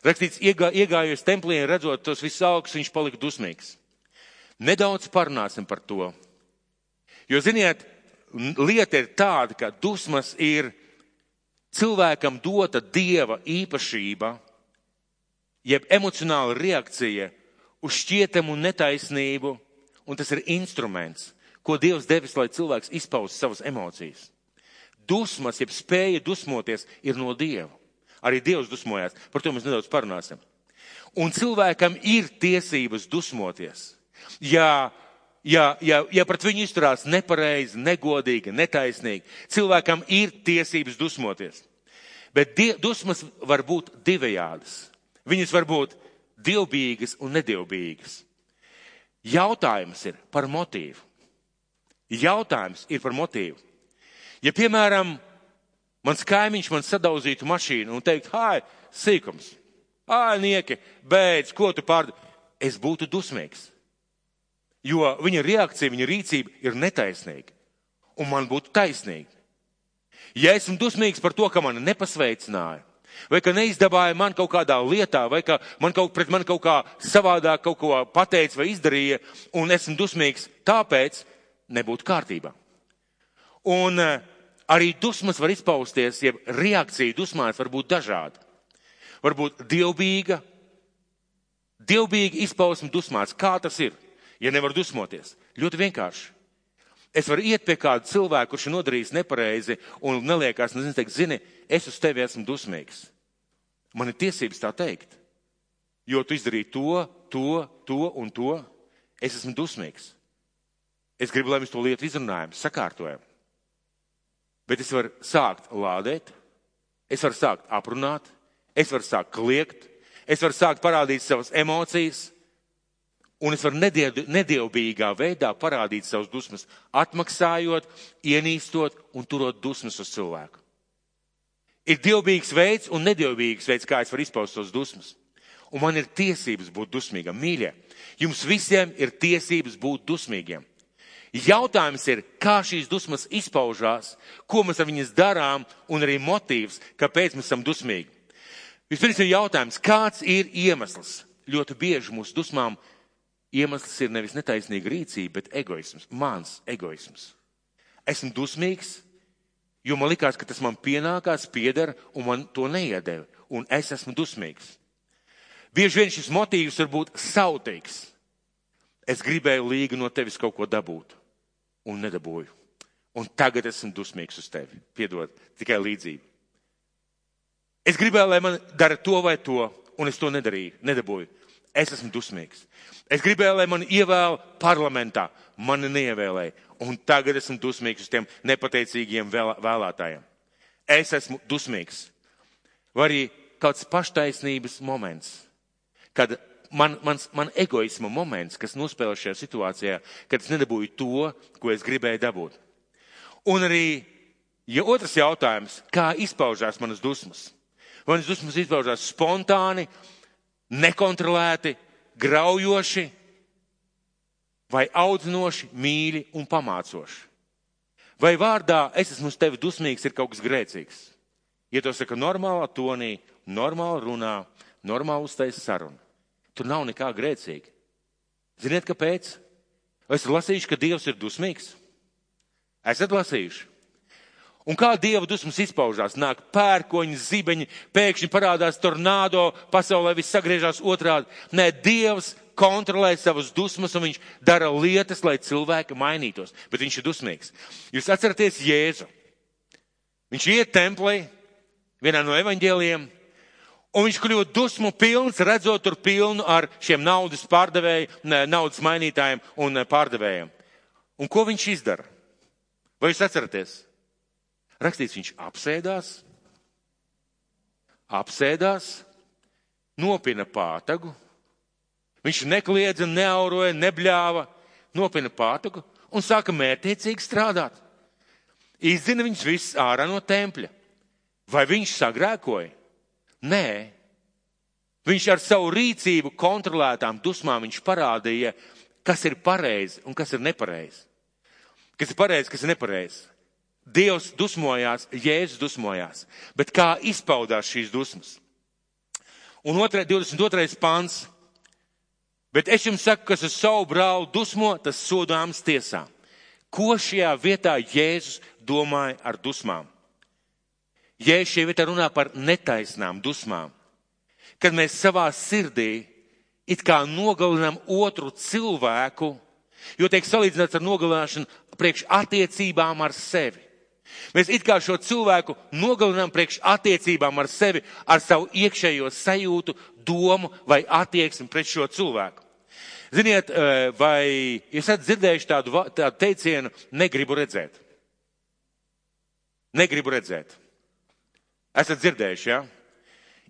Rakstīts, iegā, iegājot templī un redzot tos visus augstus, viņš palika dusmīgs. Nedaudz parunāsim par to. Jo, ziniet, lieta ir tāda, ka dusmas ir cilvēkam dota dieva īpašība, jeb emocionāla reakcija uz šķietamu netaisnību, un tas ir instruments, ko Dievs devis, lai cilvēks izpaustu savas emocijas. Dusmas, jeb spēja dusmoties, ir no Dieva. Arī Dievs dusmojās. Par to mēs nedaudz parunāsim. Un cilvēkam ir tiesības dusmoties. Ja, ja, ja, ja pret viņu izturās nepareizi, negodīgi, netaisnīgi, cilvēkam ir tiesības dusmoties. Bet die, dusmas var būt divējādas. Viņas var būt dievbijīgas un nedievbijīgas. Jautājums ir par motīvu. Jautājums ir par motīvu. Ja, piemēram, mans kaimiņš man sadauzītu mašīnu un teikt, hāj, sīkums, hāj, nieki, beidz, ko tu pārd, es būtu dusmīgs. Jo viņa reakcija, viņa rīcība ir netaisnīga. Un man būtu taisnīga. Ja esmu dusmīgs par to, ka man nepasveicināja, vai ka neizdabāja man kaut kādā lietā, vai ka man kaut, pret man kaut kā savādāk kaut ko pateica vai izdarīja, un esmu dusmīgs, tāpēc nebūtu kārtībā. Un eh, arī dusmas var izpausties, ja reakcija dusmās var būt dažāda. Varbūt dievbīga, dievbīga izpausme dusmās. Kā tas ir, ja nevar dusmoties? Ļoti vienkārši. Es varu iet pie kāda cilvēka, kurš ir nodarījis nepareizi un neliekās, nezinu, teikt, zini, es uz tevi esmu dusmīgs. Man ir tiesības tā teikt. Jo tu izdarīji to, to, to un to. Es esmu dusmīgs. Es gribu, lai mēs to lietu izrunājam, sakārtojam. Bet es varu sākt lādēt, es varu sākt aprunāt, es varu sākt kliegt, es varu sākt parādīt savas emocijas, un es varu nediev, nedievbijīgā veidā parādīt savas dusmas, atmaksājot, ienīstot un turot dusmas uz cilvēku. Ir dievbijīgs veids un nedievbijīgs veids, kā es varu izpaust tos dusmas. Un man ir tiesības būt dusmīgam. Mīļie, jums visiem ir tiesības būt dusmīgiem. Jautājums ir, kā šīs dusmas izpaužās, ko mēs ar viņas darām un arī motīvs, kāpēc mēs esam dusmīgi. Vispirms ir jautājums, kāds ir iemesls? Ļoti bieži mūsu dusmām iemesls ir nevis netaisnīga rīcība, bet egoisms, mans egoisms. Esmu dusmīgs, jo man likās, ka tas man pienākās, pieder, un man to neiedeva, un es esmu dusmīgs. Bieži vien šis motīvs var būt sautīgs. Es gribēju līgi no tevis kaut ko dabūt, un nedabūju. Un tagad esmu dusmīgs uz tevi. Piedod, tikai līdzību. Es gribēju, lai man dara to vai to, un es to nedarīju, nedabūju. Es esmu dusmīgs. Es gribēju, lai man ievēl parlamentā, mani neievēlēja un tagad esmu dusmīgs uz tiem nepateicīgiem vēl, vēlētājiem. Es esmu dusmīgs. Vai arī kāds paštaisnības moments, kad man, mans, man egoisma moments, kas nospēlē šajā situācijā, kad es nedabūju to, ko es gribēju dabūt. Un arī, ja otrs jautājums, kā izpaužās manas dusmas? Manas dusmas izpaužās spontāni, nekontrolēti, graujoši, vai audzinoši, mīļi un pamācoši? Vai vārdā es esmu uz tevi dusmīgs, ir kaut kas grēcīgs? Ja to saka normālā tonī, normāli runā, normāli uztaisa sarunu. Tur nav nekā grēcīga. Ziniet, kāpēc? Esat lasījuši, ka Dievs ir dusmīgs? Esat lasījuši? Un kā Dieva dusmas izpaužās? Nāk pērkoņi, zibeņi, pēkšņi parādās tornādo, pasaulē viss sagriežās otrādi. Nē, Dievs kontrolē savas dusmas un viņš dara lietas, lai cilvēki mainītos. Bet viņš ir dusmīgs. Jūs atceraties Jēzu. Viņš iet templī, vienā no evaņģēliem, un viņš kļūst dusmu pilns, redzot tur pilnu ar šiem naudas pārdevējiem, naudas mainītājiem un pārdevējiem. Un ko viņš izdara? Vai jūs atceraties? Rakstīts, viņš apsēdās, apsēdās, nopina pātagu, viņš nekliedza, neauroja, nebļāva, nopina pātagu un sāka mērķiecīgi strādāt. Izzina viņus visus ārā no tempļa. Vai viņš sagrēkoja? Nē. Viņš ar savu rīcību kontrolētām dusmām viņš parādīja, kas ir pareizi un kas ir nepareizi. Kas ir pareizi, kas ir nepareizi. Dievs dusmojās, Jēzus dusmojās, bet kā izpaudās šīs dusmas? Un otrē, 22. pants. Bet es jums saku, kas uz savu brāli dusmo, tas sodāms tiesā. Ko šajā vietā Jēzus domāja ar dusmām? Ja šie vietā runā par netaisnām dusmām, kad mēs savā sirdī it kā nogalinām otru cilvēku, jo tiek salīdzināts ar nogalināšanu priekš attiecībām ar sevi. Mēs it kā šo cilvēku nogalinām priekš attiecībām ar sevi, ar savu iekšējo sajūtu, domu vai attieksmi pret šo cilvēku. Ziniet, eh, vai jūs esat dzirdējuši tādu, tādu teicienu, negribu redzēt? Negribu redzēt. Esat dzirdējuši, jā? Ja?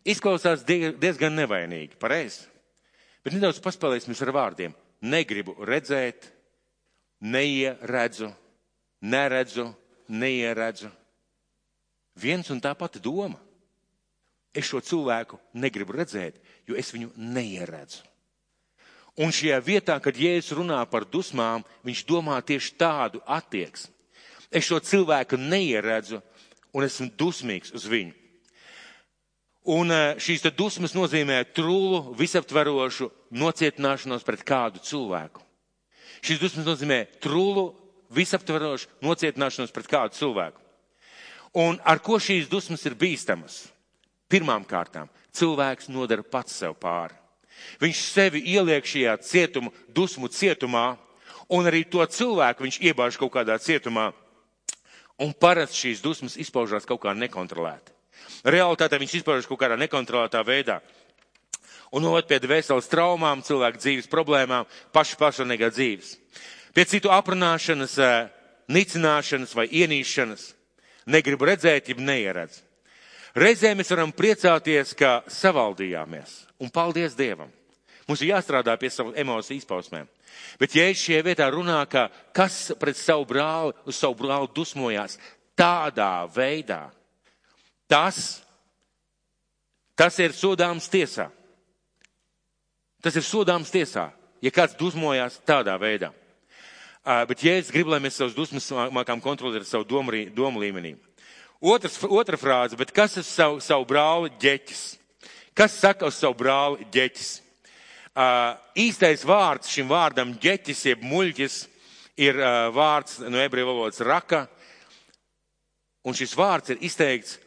Izklausās diezgan nevainīgi, pareizi. Bet nedaudz paspēlēsimies ar vārdiem. Negribu redzēt, neieredzu, neredzu, neieredzu. Viens un tā pati doma. Es šo cilvēku negribu redzēt, jo es viņu neieredzu. Un šajā vietā, kad Jēzus runā par dusmām, viņš domā tieši tādu attieksmi. Es šo cilvēku neieredzu, un esmu dusmīgs uz viņu. Un eh, šīs dusmas nozīmē trūlu, visaptverošu nocietināšanos pret kādu cilvēku. Šīs dusmas nozīmē trūlu, visaptverošu nocietināšanos pret kādu cilvēku. Un ar ko šīs dusmas ir bīstamas? Pirmām kārtām, cilvēks nodara pats sev pāri. Viņš sevi ieliek šajā cietumu, dusmu cietumā, un arī to cilvēku viņš iebāž kaut kādā cietumā, Un parasti šīs dusmas izpaužās kaut kā nekontrolēti. Realtātē viņš izpaužas kaut kādā nekontrolētā veidā. Un noved pie veselas traumām, cilvēku dzīves problēmām, pašu personīgā dzīves. Pie citu aprunāšanas, eh, nicināšanas vai ienīšanas. Negribu redzēt, ja neieredz. Reizē mēs varam priecāties, ka savaldījāmies. Un paldies Dievam! Mums ir jāstrādā pie savu emociju izpausmēm. Bet Jēzus šajā vietā runā, ka kas pret savu brāli, uz savu brāli dusmojās tādā veidā, tas, tas ir sodāms tiesā. Tas ir sodāms tiesā, ja kāds dusmojās tādā veidā. Bet Jēzus grib, lai mēs savus dusmas mākām kontrolēt ar savu domu, domu līmenī. Otrs, otra frāze, bet kas ir savu, savu brāli ģeķis? Kas saka uz savu brāli ģeķis? Īstais vārds šim vārdam ģeķis, jeb muļķis, ir vārds no ebreju valodas raka. Un šis vārds ir izteikts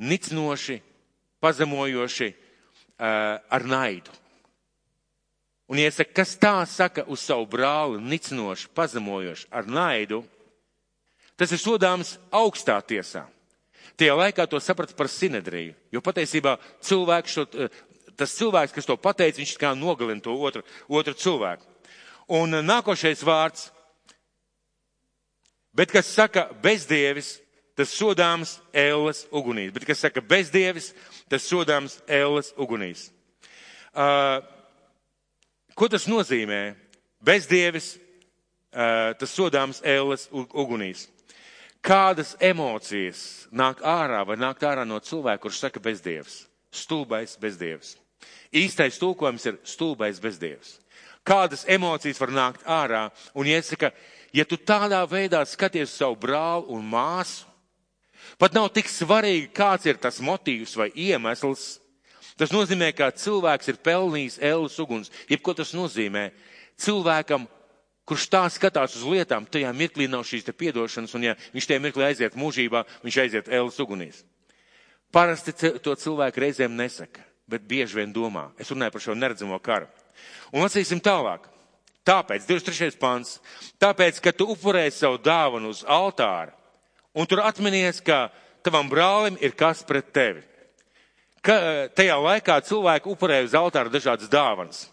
nicinoši, pazemojoši ar naidu. Un iesaka, kas tā saka uz savu brāli, nicinoši, pazemojoši ar naidu, tas ir sodāms augstā tiesā. Tajā laikā to saprata par sinedriju, jo patiesībā cilvēks šo tas cilvēks, kas to pateica, viņš kā nogalina to otru, otru cilvēku. Un uh, nākošais vārds, bet kas saka bezdievis, tas sodāms ēles ugunīs. Bet kas saka bezdievis, tas sodāms ēles ugunīs. Uh, Ko tas nozīmē? Bezdievis, tas sodāms ēles ugunīs. Kādas emocijas nāk ārā vai nāk ārā no cilvēka, kurš saka bezdievs? Stulbais bezdievs. Īstais tulkojums ir stulbais bezdievs. Kādas emocijas var nākt ārā? Un iesaka, ja tu tādā veidā skaties savu brāli un māsu, pat nav tik svarīgi, kāds ir tas motīvs vai iemesls. Tas nozīmē, ka cilvēks ir pelnījis ēlas uguns. Jebko tas nozīmē? Cilvēkam kurš tā skatās uz lietām, tajā mirklī nav šīs te piedošanas, un ja viņš tajā mirklī aiziet mūžībā, viņš aiziet ēlas ugunīs. Parasti to cilvēku reizēm nesaka, bet bieži vien domā. Es runāju par šo neredzamo karu. Un lasīsim tālāk. Tāpēc, 23. pants, tāpēc, ka tu upurēji savu dāvanu uz altāra, un tur atminies, ka tavam brālim ir kas pret tevi. Ka, tajā laikā cilvēki upurēja uz altāra dažādas dāvanas.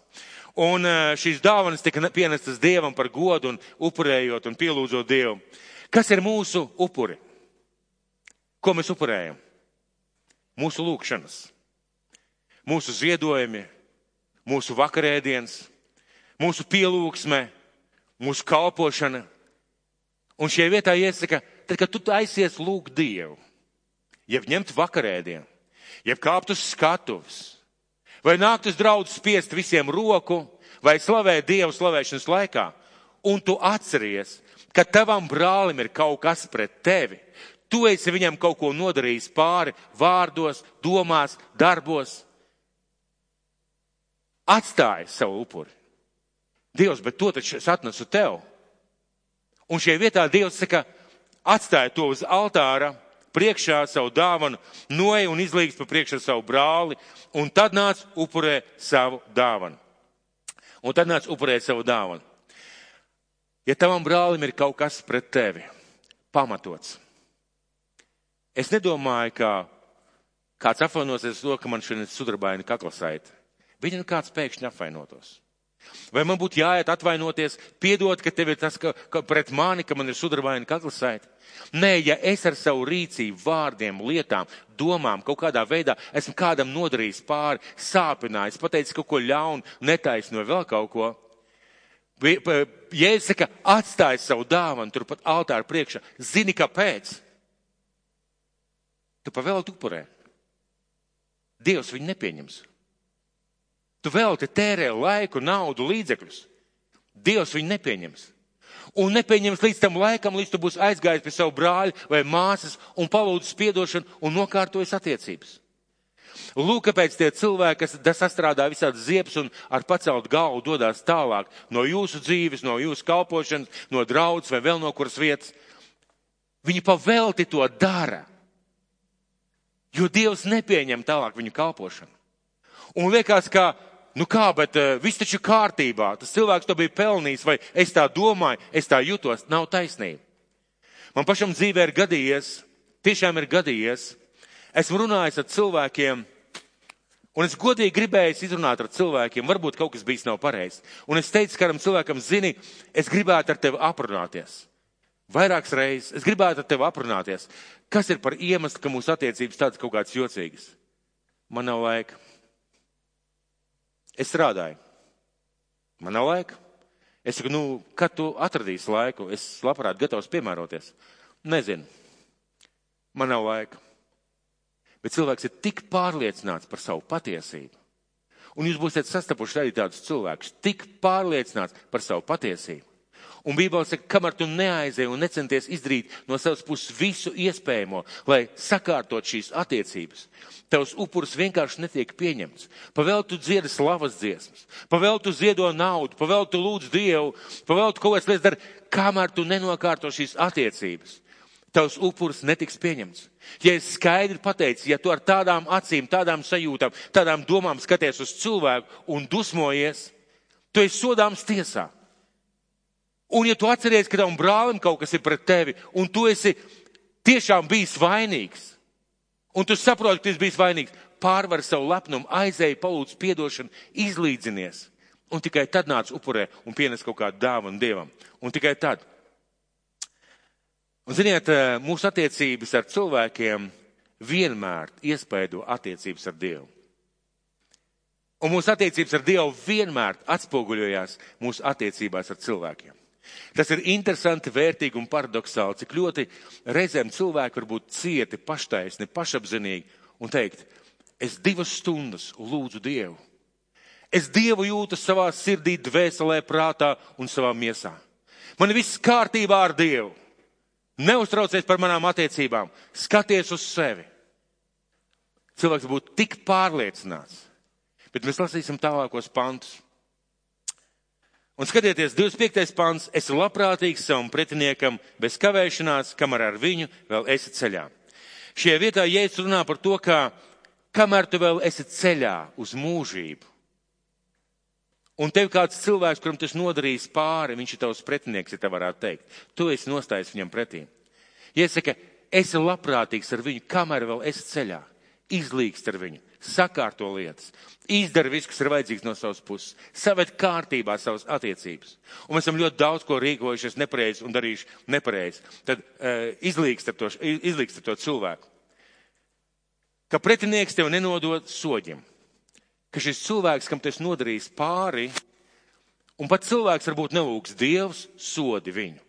Un šīs dāvanas tika pienestas Dievam par godu un upurējot un pielūdzot Dievu. Kas ir mūsu upuri? Ko mēs upurējam? Mūsu lūkšanas, mūsu ziedojumi, mūsu vakarēdienas, mūsu pielūgsme, mūsu kalpošana. Un šie vietā iesaka, tad, kad tu aizies lūgt Dievu, jeb ņemt vakarēdienu, jeb kāpt uz skatuves, vai nākt uz draudu spiest visiem roku, vai slavēt Dievu slavēšanas laikā, un tu atceries, ka tavam brālim ir kaut kas pret tevi, tu esi viņam kaut ko nodarījis pāri vārdos, domās, darbos, atstāji savu upuri. Dievs, bet to taču es atnesu tev. Un šajā vietā Dievs saka, atstāja to uz altāra, priekšā savu dāvanu, noeja un izlīgs pa priekšā savu brāli, un tad nāc upurē savu dāvanu. Un tad nāc upurēt savu dāvanu. Ja tavam brālim ir kaut kas pret tevi, pamatots. Es nedomāju, ka kāds apvainosies to, ka man šodien ir sudrabaini kaklasaita. Viņam kāds pēkšņi apvainotos. Vai man būtu jāiet atvainoties, piedot, ka tev ir tas, ka, ka pret mani, ka man ir sudrabaini kaklasaita? Nē, ja es ar savu rīcību, vārdiem, lietām, domām kaut kādā veidā esmu kādam nodarījis pāri, sāpinājis, pateicis kaut ko ļaunu, netaisnu vai vēl kaut ko. Jēzus saka, atstāj savu dāvanu turpat altāra priekšā. Zini, kāpēc? Tu pavēlti upurē. Dievs viņu nepieņems. Tu vēl te tērē laiku, naudu, līdzekļus. Dievs viņu nepieņems un nepieņems līdz tam laikam, līdz tu būsi aizgājis pie savu brāļa vai māsas un palūdzis piedošanu un nokārtojas attiecības. Lūk, kāpēc tie cilvēki, kas sastrādā visādas ziepes un ar pacelt galvu dodas tālāk no jūsu dzīves, no jūsu kalpošanas, no draudzes vai vēl no kuras vietas, viņi pavelti to dara, jo Dievs nepieņem tālāk viņu kalpošanu. Un liekas, ka Nu kā, bet uh, viss taču kārtībā. Tas cilvēks to bija pelnījis, vai es tā domāju, es tā jutos. Nav taisnība. Man pašam dzīvē ir gadījies, tiešām ir gadījies. Esmu runājis ar cilvēkiem, un es godīgi gribēju izrunāt ar cilvēkiem. Varbūt kaut kas bijis nav pareizs. Un es teicu kādam cilvēkam, zini, es gribētu ar tevi aprunāties. Vairākas reizes es gribētu ar tevi aprunāties. Kas ir par iemeslu, ka mūsu attiecības tādas kaut kādas jocīgas? Man nav laika. Es strādāju. Man nav laika. Es saku, nu, kad tu atradīsi laiku, es labprāt gatavs piemēroties. Nezinu. Man nav laika. Bet cilvēks ir tik pārliecināts par savu patiesību. Un jūs būsiet sastapuši arī tādus cilvēkus, tik pārliecināts par savu patiesību Un Bībele saka, kamēr tu neaizēji un necenties izdarīt no savas puses visu iespējamo, lai sakārtot šīs attiecības, tavs upurs vienkārši netiek pieņemts. Pavēl tu dziedi slavas dziesmas, pavēl tu ziedo naudu, pavēl tu lūdz Dievu, pavēl tu kaut kādas lietas dari, kamēr tu nenokārto šīs attiecības. Tavs upurs netiks pieņemts. Ja es skaidri pateicu, ja tu ar tādām acīm, tādām sajūtām, tādām domām skaties uz cilvēku un dusmojies, tu esi sodāms tiesā. Un ja tu atceries, ka tavam brālim kaut kas ir pret tevi, un tu esi tiešām bijis vainīgs, un tu saproti, ka tu esi bijis vainīgs, pārvar savu lepnumu, aizēji, palūdz piedošanu, izlīdzinies. Un tikai tad nāc upurē un pienes kaut kādu dāvanu Dievam. Un tikai tad. Un ziniet, eh, mūsu attiecības ar cilvēkiem vienmēr iespaido attiecības ar Dievu. Un mūsu attiecības ar Dievu vienmēr atspoguļojās mūsu attiecībās ar cilvēkiem. Tas ir interesanti, vērtīgi un paradoxāli, cik ļoti reizēm cilvēki var būt cieti, paštaisni, pašapzinīgi un teikt, es divas stundas lūdzu Dievu. Es Dievu jūtu savā sirdī, dvēselē, prātā un savā miesā. Man viss kārtībā ar Dievu. Neuztraucies par manām attiecībām, skaties uz sevi. Cilvēks būtu tik pārliecināts, bet mēs lasīsim tālākos pantus. Un skatieties, 25. pants, esi labprātīgs savam pretiniekam bez kavēšanās, kamēr ar viņu vēl esi ceļā. Šajā vietā Jēzus runā par to, ka kamēr tu vēl esi ceļā uz mūžību, un tev kāds cilvēks, kuram tas nodarīs pāri, viņš ir tavs pretinieks, ja tā varētu teikt, tu esi nostājis viņam pretī. Jēzus saka, esi labprātīgs ar viņu, kamēr vēl esi ceļā, izlīgst ar viņu, sakārto lietas, izdara visu, kas ir vajadzīgs no savas puses, saved kārtībā savas attiecības. Un mēs esam ļoti daudz ko rīkojušies nepareizi un darījuši nepareizi. Tad uh, izlīgst, ar to, izlīgst ar to cilvēku. Ka pretinieks tev nenodod soģim. Ka šis cilvēks, kam tas nodarīs pāri, un pat cilvēks varbūt nelūgs Dievs, sodi viņu.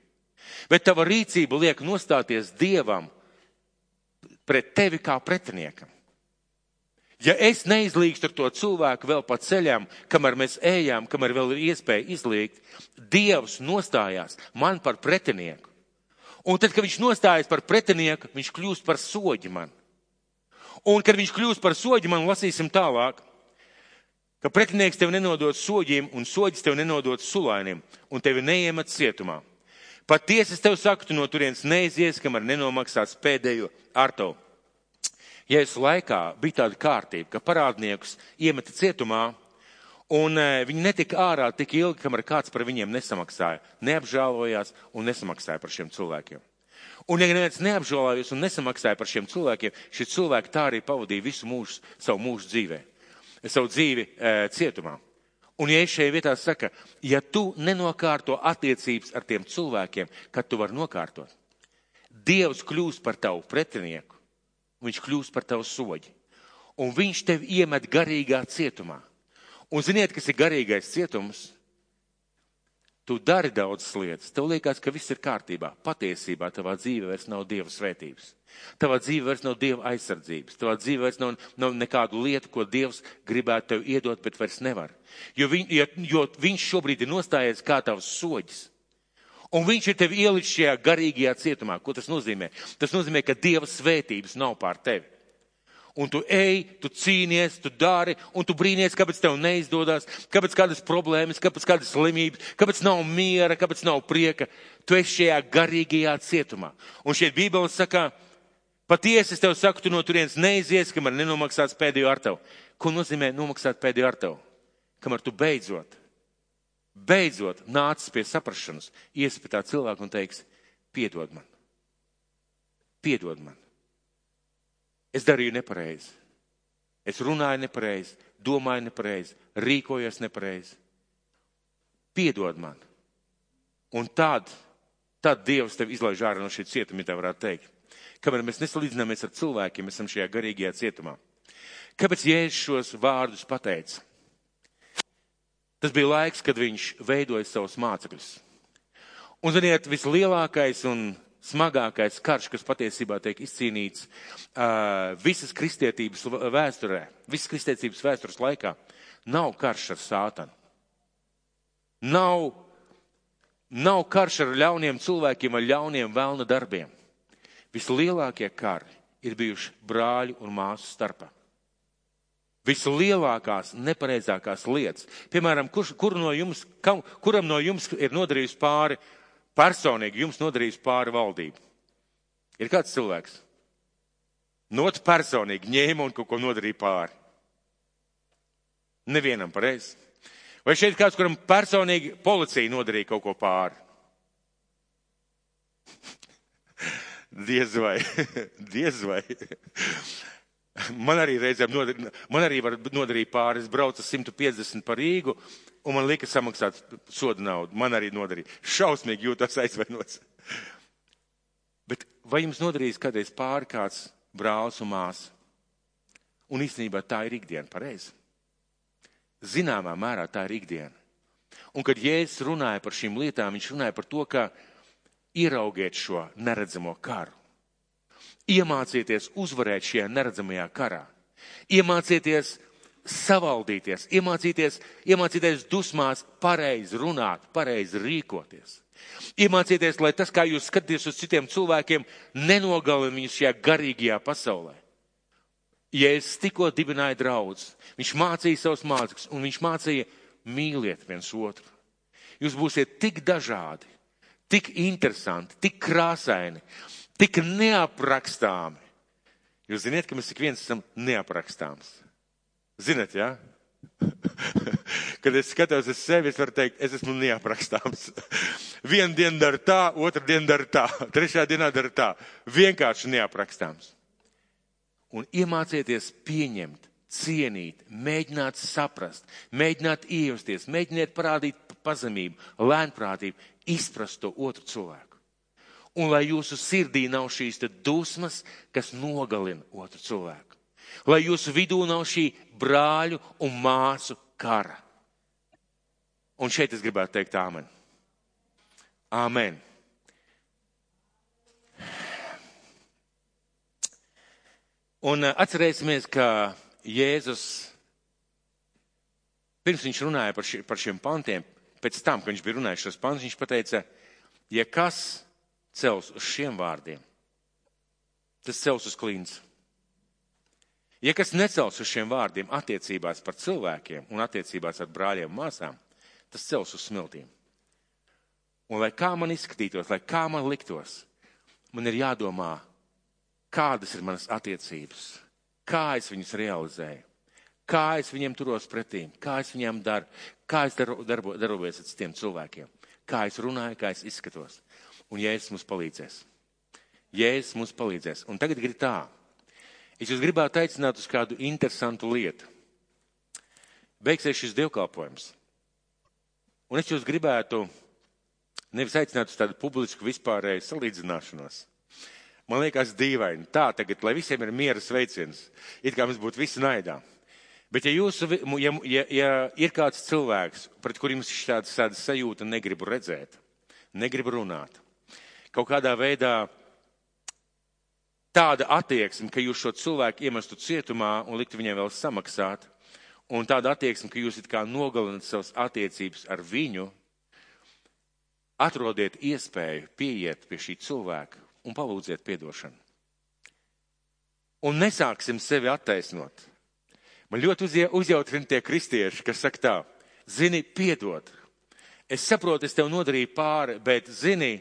Bet tava rīcība liek nostāties Dievam pret tevi kā pretiniekam. Ja es neizlīgstu ar to cilvēku vēl pa ceļam, kamēr mēs ejam, kamēr vēl ir iespēja izlīgt, Dievs nostājās man par pretinieku. Un tad, kad viņš nostājas par pretinieku, viņš kļūst par soģi man. Un, kad viņš kļūst par soģi man, lasīsim tālāk, ka pretinieks tev nenodod soģiem un soģis tev nenodod sulainim un tevi neiemet cietumā. Patiesi es tev saku, tu no turienes neizies, kamēr nenomaksāts pēdējo arto. Jēzus laikā bija tāda kārtība, ka parādniekus iemeta cietumā, un e, viņi netika ārā tik ilgi, kamēr kāds par viņiem nesamaksāja, neapžēlojās un nesamaksāja par šiem cilvēkiem. Un, ja neviens neapžēlojās un nesamaksāja par šiem cilvēkiem, šie cilvēki tā arī pavadīja visu mūžu, savu mūžu dzīvē, savu dzīvi e, cietumā. Un, ja es šajā vietā saka, ja tu nenokārto attiecības ar tiem cilvēkiem, kad tu vari nokārtot, Dievs kļūs par tavu pretinieku viņš kļūst par tavu soģi. Un viņš tevi iemet garīgā cietumā. Un ziniet, kas ir garīgais cietums? Tu dari daudzas lietas, tev liekas, ka viss ir kārtībā. Patiesībā tavā dzīve vairs nav Dieva svētības. Tavā dzīve vairs nav Dieva aizsardzības. Tavā dzīve vairs nav, nav nekādu lietu, ko Dievs gribētu tev iedot, bet vairs nevar. Jo, viņ, jo, jo viņš šobrīd ir nostājies kā tavs soģis. Un viņš ir tevi ielicis šajā garīgajā cietumā. Ko tas nozīmē? Tas nozīmē, ka Dieva svētības nav pār tevi. Un tu ej, tu cīnies, tu dari, un tu brīnies, kāpēc tev neizdodas, kāpēc kādas problēmas, kāpēc kādas slimības, kāpēc nav miera, kāpēc nav prieka. Tu esi šajā garīgajā cietumā. Un šeit Bībele saka, patiesi es tev saku, tu no turienes neizies, kamēr nenomaksāts pēdējo ar tevu. Ko nozīmē nomaksāt pēdējo ar tevu? Kamēr tu beidzot beidzot nācis pie saprašanas, ies pie tā cilvēka un teiks, piedod man, piedod man. Es darīju nepareizi, es runāju nepareizi, domāju nepareizi, rīkojos nepareizi. Piedod man. Un tad, tad Dievs tevi izlaiž ārā no šī cietuma, tā varētu teikt. Kamēr mēs nesalīdzināmies ar cilvēkiem, mēs esam šajā garīgajā cietumā. Kāpēc Jēzus šos vārdus pateica? Tas bija laiks, kad viņš veidoja savus mācekļus. Un, ziniet, vislielākais un smagākais karš, kas patiesībā tiek izcīnīts uh, visas kristietības vēsturē, visas kristietības vēstures laikā, nav karš ar sātanu. Nav, nav karš ar ļauniem cilvēkiem, ar ļauniem vēlna darbiem. Vislielākie kari ir bijuši brāļu un māsu starpā vislielākās, nepareizākās lietas. Piemēram, kurš, kur no jums, kam, kuram no jums ir nodarījis pāri, personīgi jums nodarījis pāri valdību? Ir kāds cilvēks? Not personīgi ņēma un kaut ko nodarīja pāri. Nevienam pareizi. Vai šeit kāds, kuram personīgi policija nodarīja kaut ko pāri? Diez vai, diez vai. Man arī reizēm nodarīja, man arī var nodarīt pāri. Es braucu 150 par Rīgu, un man lika samaksāt sodu naudu. Man arī nodarīja. Šausmīgi jūtos aizvainots. Bet vai jums nodarījis kādreiz pāri kāds brālis un māsa? Un īstenībā tā ir ikdiena, pareizi. zināmā mērā tā ir ikdiena. Un kad Jēzus runāja par šīm lietām, viņš runāja par to, ka ieraugiet šo neredzamo karu. Iemācieties uzvarēt šajā neredzamajā karā. Iemācieties savaldīties, iemācīties, iemācīties dusmās pareizi runāt, pareizi rīkoties. Iemācieties, lai tas, kā jūs skatāties uz citiem cilvēkiem, nenogalina viņus šajā garīgajā pasaulē. Jēzus tikko dibināja draudz, viņš mācīja savus mācekļus, un viņš mācīja mīliet viens otru. Jūs būsiet tik dažādi, tik interesanti, tik krāsaini, tik neaprakstāmi. Jūs zināt, ka mēs ik viens esam neaprakstāms. Zinat, jā? Ja? Kad es skatos uz sevi, es varu teikt, es esmu neaprakstāms. Vienu dienu dara tā, otru dienu dara tā, trešā dienā dara tā. Vienkārši neaprakstāms. Un iemācieties pieņemt, cienīt, mēģināt saprast, mēģināt iejusties, mēģiniet parādīt pazemību, lēnprātību, izprast to otru cilvēku. Un lai jūsu sirdī nav šīs dusmas, kas nogalina otru cilvēku. Lai jūsu vidū nav šī brāļu un māsu kara. Un šeit es gribētu teikt āmen. Āmen. Un uh, atcerēsimies, ka Jēzus, pirms viņš runāja par, ši, par šiem pantiem, pēc tam, kad viņš bija runājis šos pantus, viņš pateica, ja kas cels uz šiem vārdiem, tas cels uz klīns. Ja kas necels uz šiem vārdiem attiecībās par cilvēkiem un attiecībās ar brāļiem un māsām, tas cels uz smiltīm. Un lai kā man izskatītos, lai kā man liktos, man ir jādomā, kādas ir manas attiecības, kā es viņus realizēju, kā es viņiem turos pretī, kā es viņiem daru, kā es darbo, darbo, darbojos ar citiem cilvēkiem, kā es runāju, kā es izskatos. Un Jēzus mums palīdzēs. Jēzus mums palīdzēs. Un tagad ir tā. Es jūs gribētu aicināt uz kādu interesantu lietu. Beigsies šis dievkalpojums. Un es jūs gribētu nevis aicināt uz tādu publisku vispārēju salīdzināšanos. Man liekas dīvaini. Tā tagad, lai visiem ir miera sveiciens. It kā mums būtu visi naidā. Bet ja jūsu, ja, ja, ja ir kāds cilvēks, pret kuriem jums tāda sajūta, negribu redzēt, negribu runāt, kaut kādā veidā tāda attieksme, ka jūs šo cilvēku iemestu cietumā un liktu viņiem vēl samaksāt, un tāda attieksme, ka jūs it kā nogalinat savas attiecības ar viņu, atrodiet iespēju pieiet pie šī cilvēka un palūdziet piedošanu. Un nesāksim sevi attaisnot. Man ļoti uzjautrina tie kristieši, kas saka tā, zini, piedod. Es saprotu, es tev nodarīju pāri, bet zini,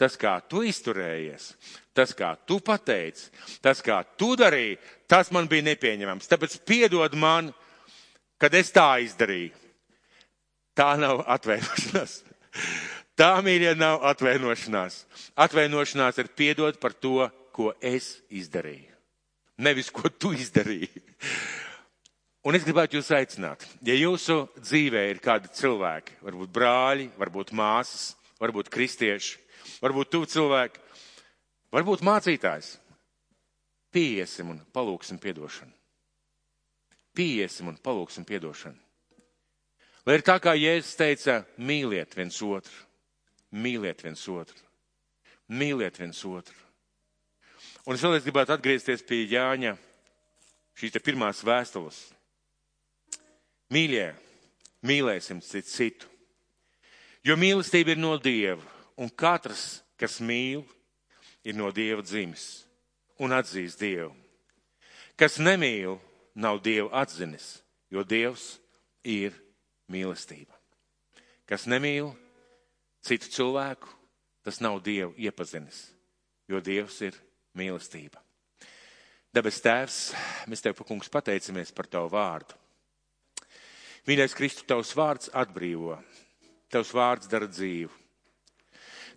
tas, kā tu izturējies, tas, kā tu pateici, tas, kā tu darīji, tas man bija nepieņemams. Tāpēc piedod man, kad es tā izdarīju. Tā nav atvainošanās. Tā, mīļie, nav atvainošanās. Atvainošanās ir piedot par to, ko es izdarīju. Nevis, ko tu izdarīji. Un es gribētu jūs aicināt, ja jūsu dzīvē ir kādi cilvēki, varbūt brāļi, varbūt māsas, varbūt kristieši, varbūt tuvu cilvēki, varbūt mācītājs. Pieiesim un palūksim piedošanu. Pieiesim un palūksim piedošanu. Lai ir tā kā Jēzus teica, mīliet viens otru, mīliet viens otru, mīliet viens otru. Un es vēlreiz gribētu atgriezties pie Jāņa šīs te pirmās vēstules. Mīļie, mīlēsim citu citu, jo mīlestība ir no Dieva un katrs, kas mīl, ir no Dieva dzimis un atzīst Dievu. Kas nemīl, nav Dievu atzinis, jo Dievs ir mīlestība. Kas nemīl citu cilvēku, tas nav Dievu iepazinis, jo Dievs ir mīlestība. Debes Tēvs, mēs Tev, kungs, pateicamies par Tavu vārdu. Mīļais Kristu, Tavs vārds atbrīvo, Tavs vārds dara dzīvu.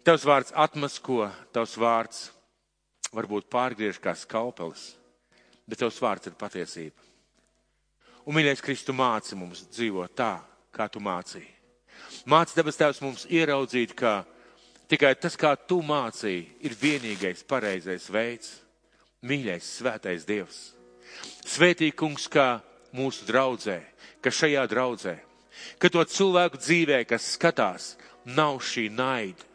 Tavs vārds atmasko, tavs vārds varbūt pārgriež kā skalpelis, bet tavs vārds ir patiesība. Un, mīļais, Kristu māci mums dzīvot tā, kā tu mācīji. Māci debes tēvs mums ieraudzīt, ka tikai tas, kā tu mācīji, ir vienīgais pareizais veids. Mīļais, svētais Dievs. Svētī kungs, kā mūsu draudzē, ka šajā draudzē, ka to cilvēku dzīvē, kas skatās, nav šī naida,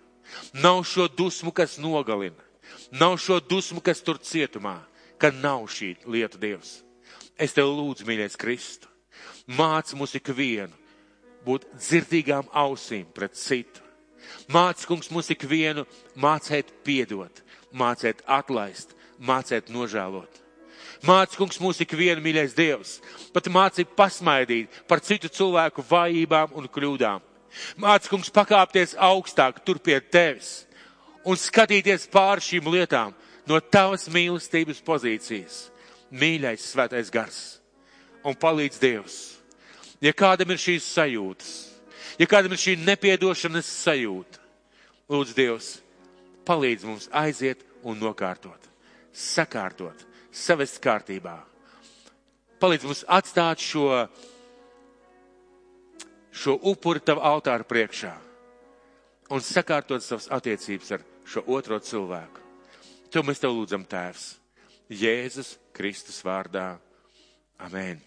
nav šo dusmu, kas nogalina, nav šo dusmu, kas tur cietumā, ka nav šī lieta Dievs. Es tev lūdzu, mīļais Kristu, māc mūs ikvienu būt dzirdīgām ausīm pret citu. Māc, kungs, mūs ikvienu mācēt piedot, mācēt atlaist, mācēt nožēlot. Māc, kungs, mūs ikvienu mīļais Dievs, pat māci pasmaidīt par citu cilvēku vājībām un kļūdām. Māc, kungs, pakāpties augstāk tur pie tevis un skatīties pār šīm lietām no tavas mīlestības pozīcijas. Mīļais svētais gars un palīdz Dievs. Ja kādam ir šīs sajūtas, ja kādam ir šī nepiedošanas sajūta, lūdz Dievs, palīdz mums aiziet un nokārtot, sakārtot, savest kārtībā. Palīdz mums atstāt šo, šo upuri tavu altāru priekšā un sakārtot savas attiecības ar šo otro cilvēku. To mēs tev lūdzam, Tēvs, Jēzus Kristus vārdā. Amen.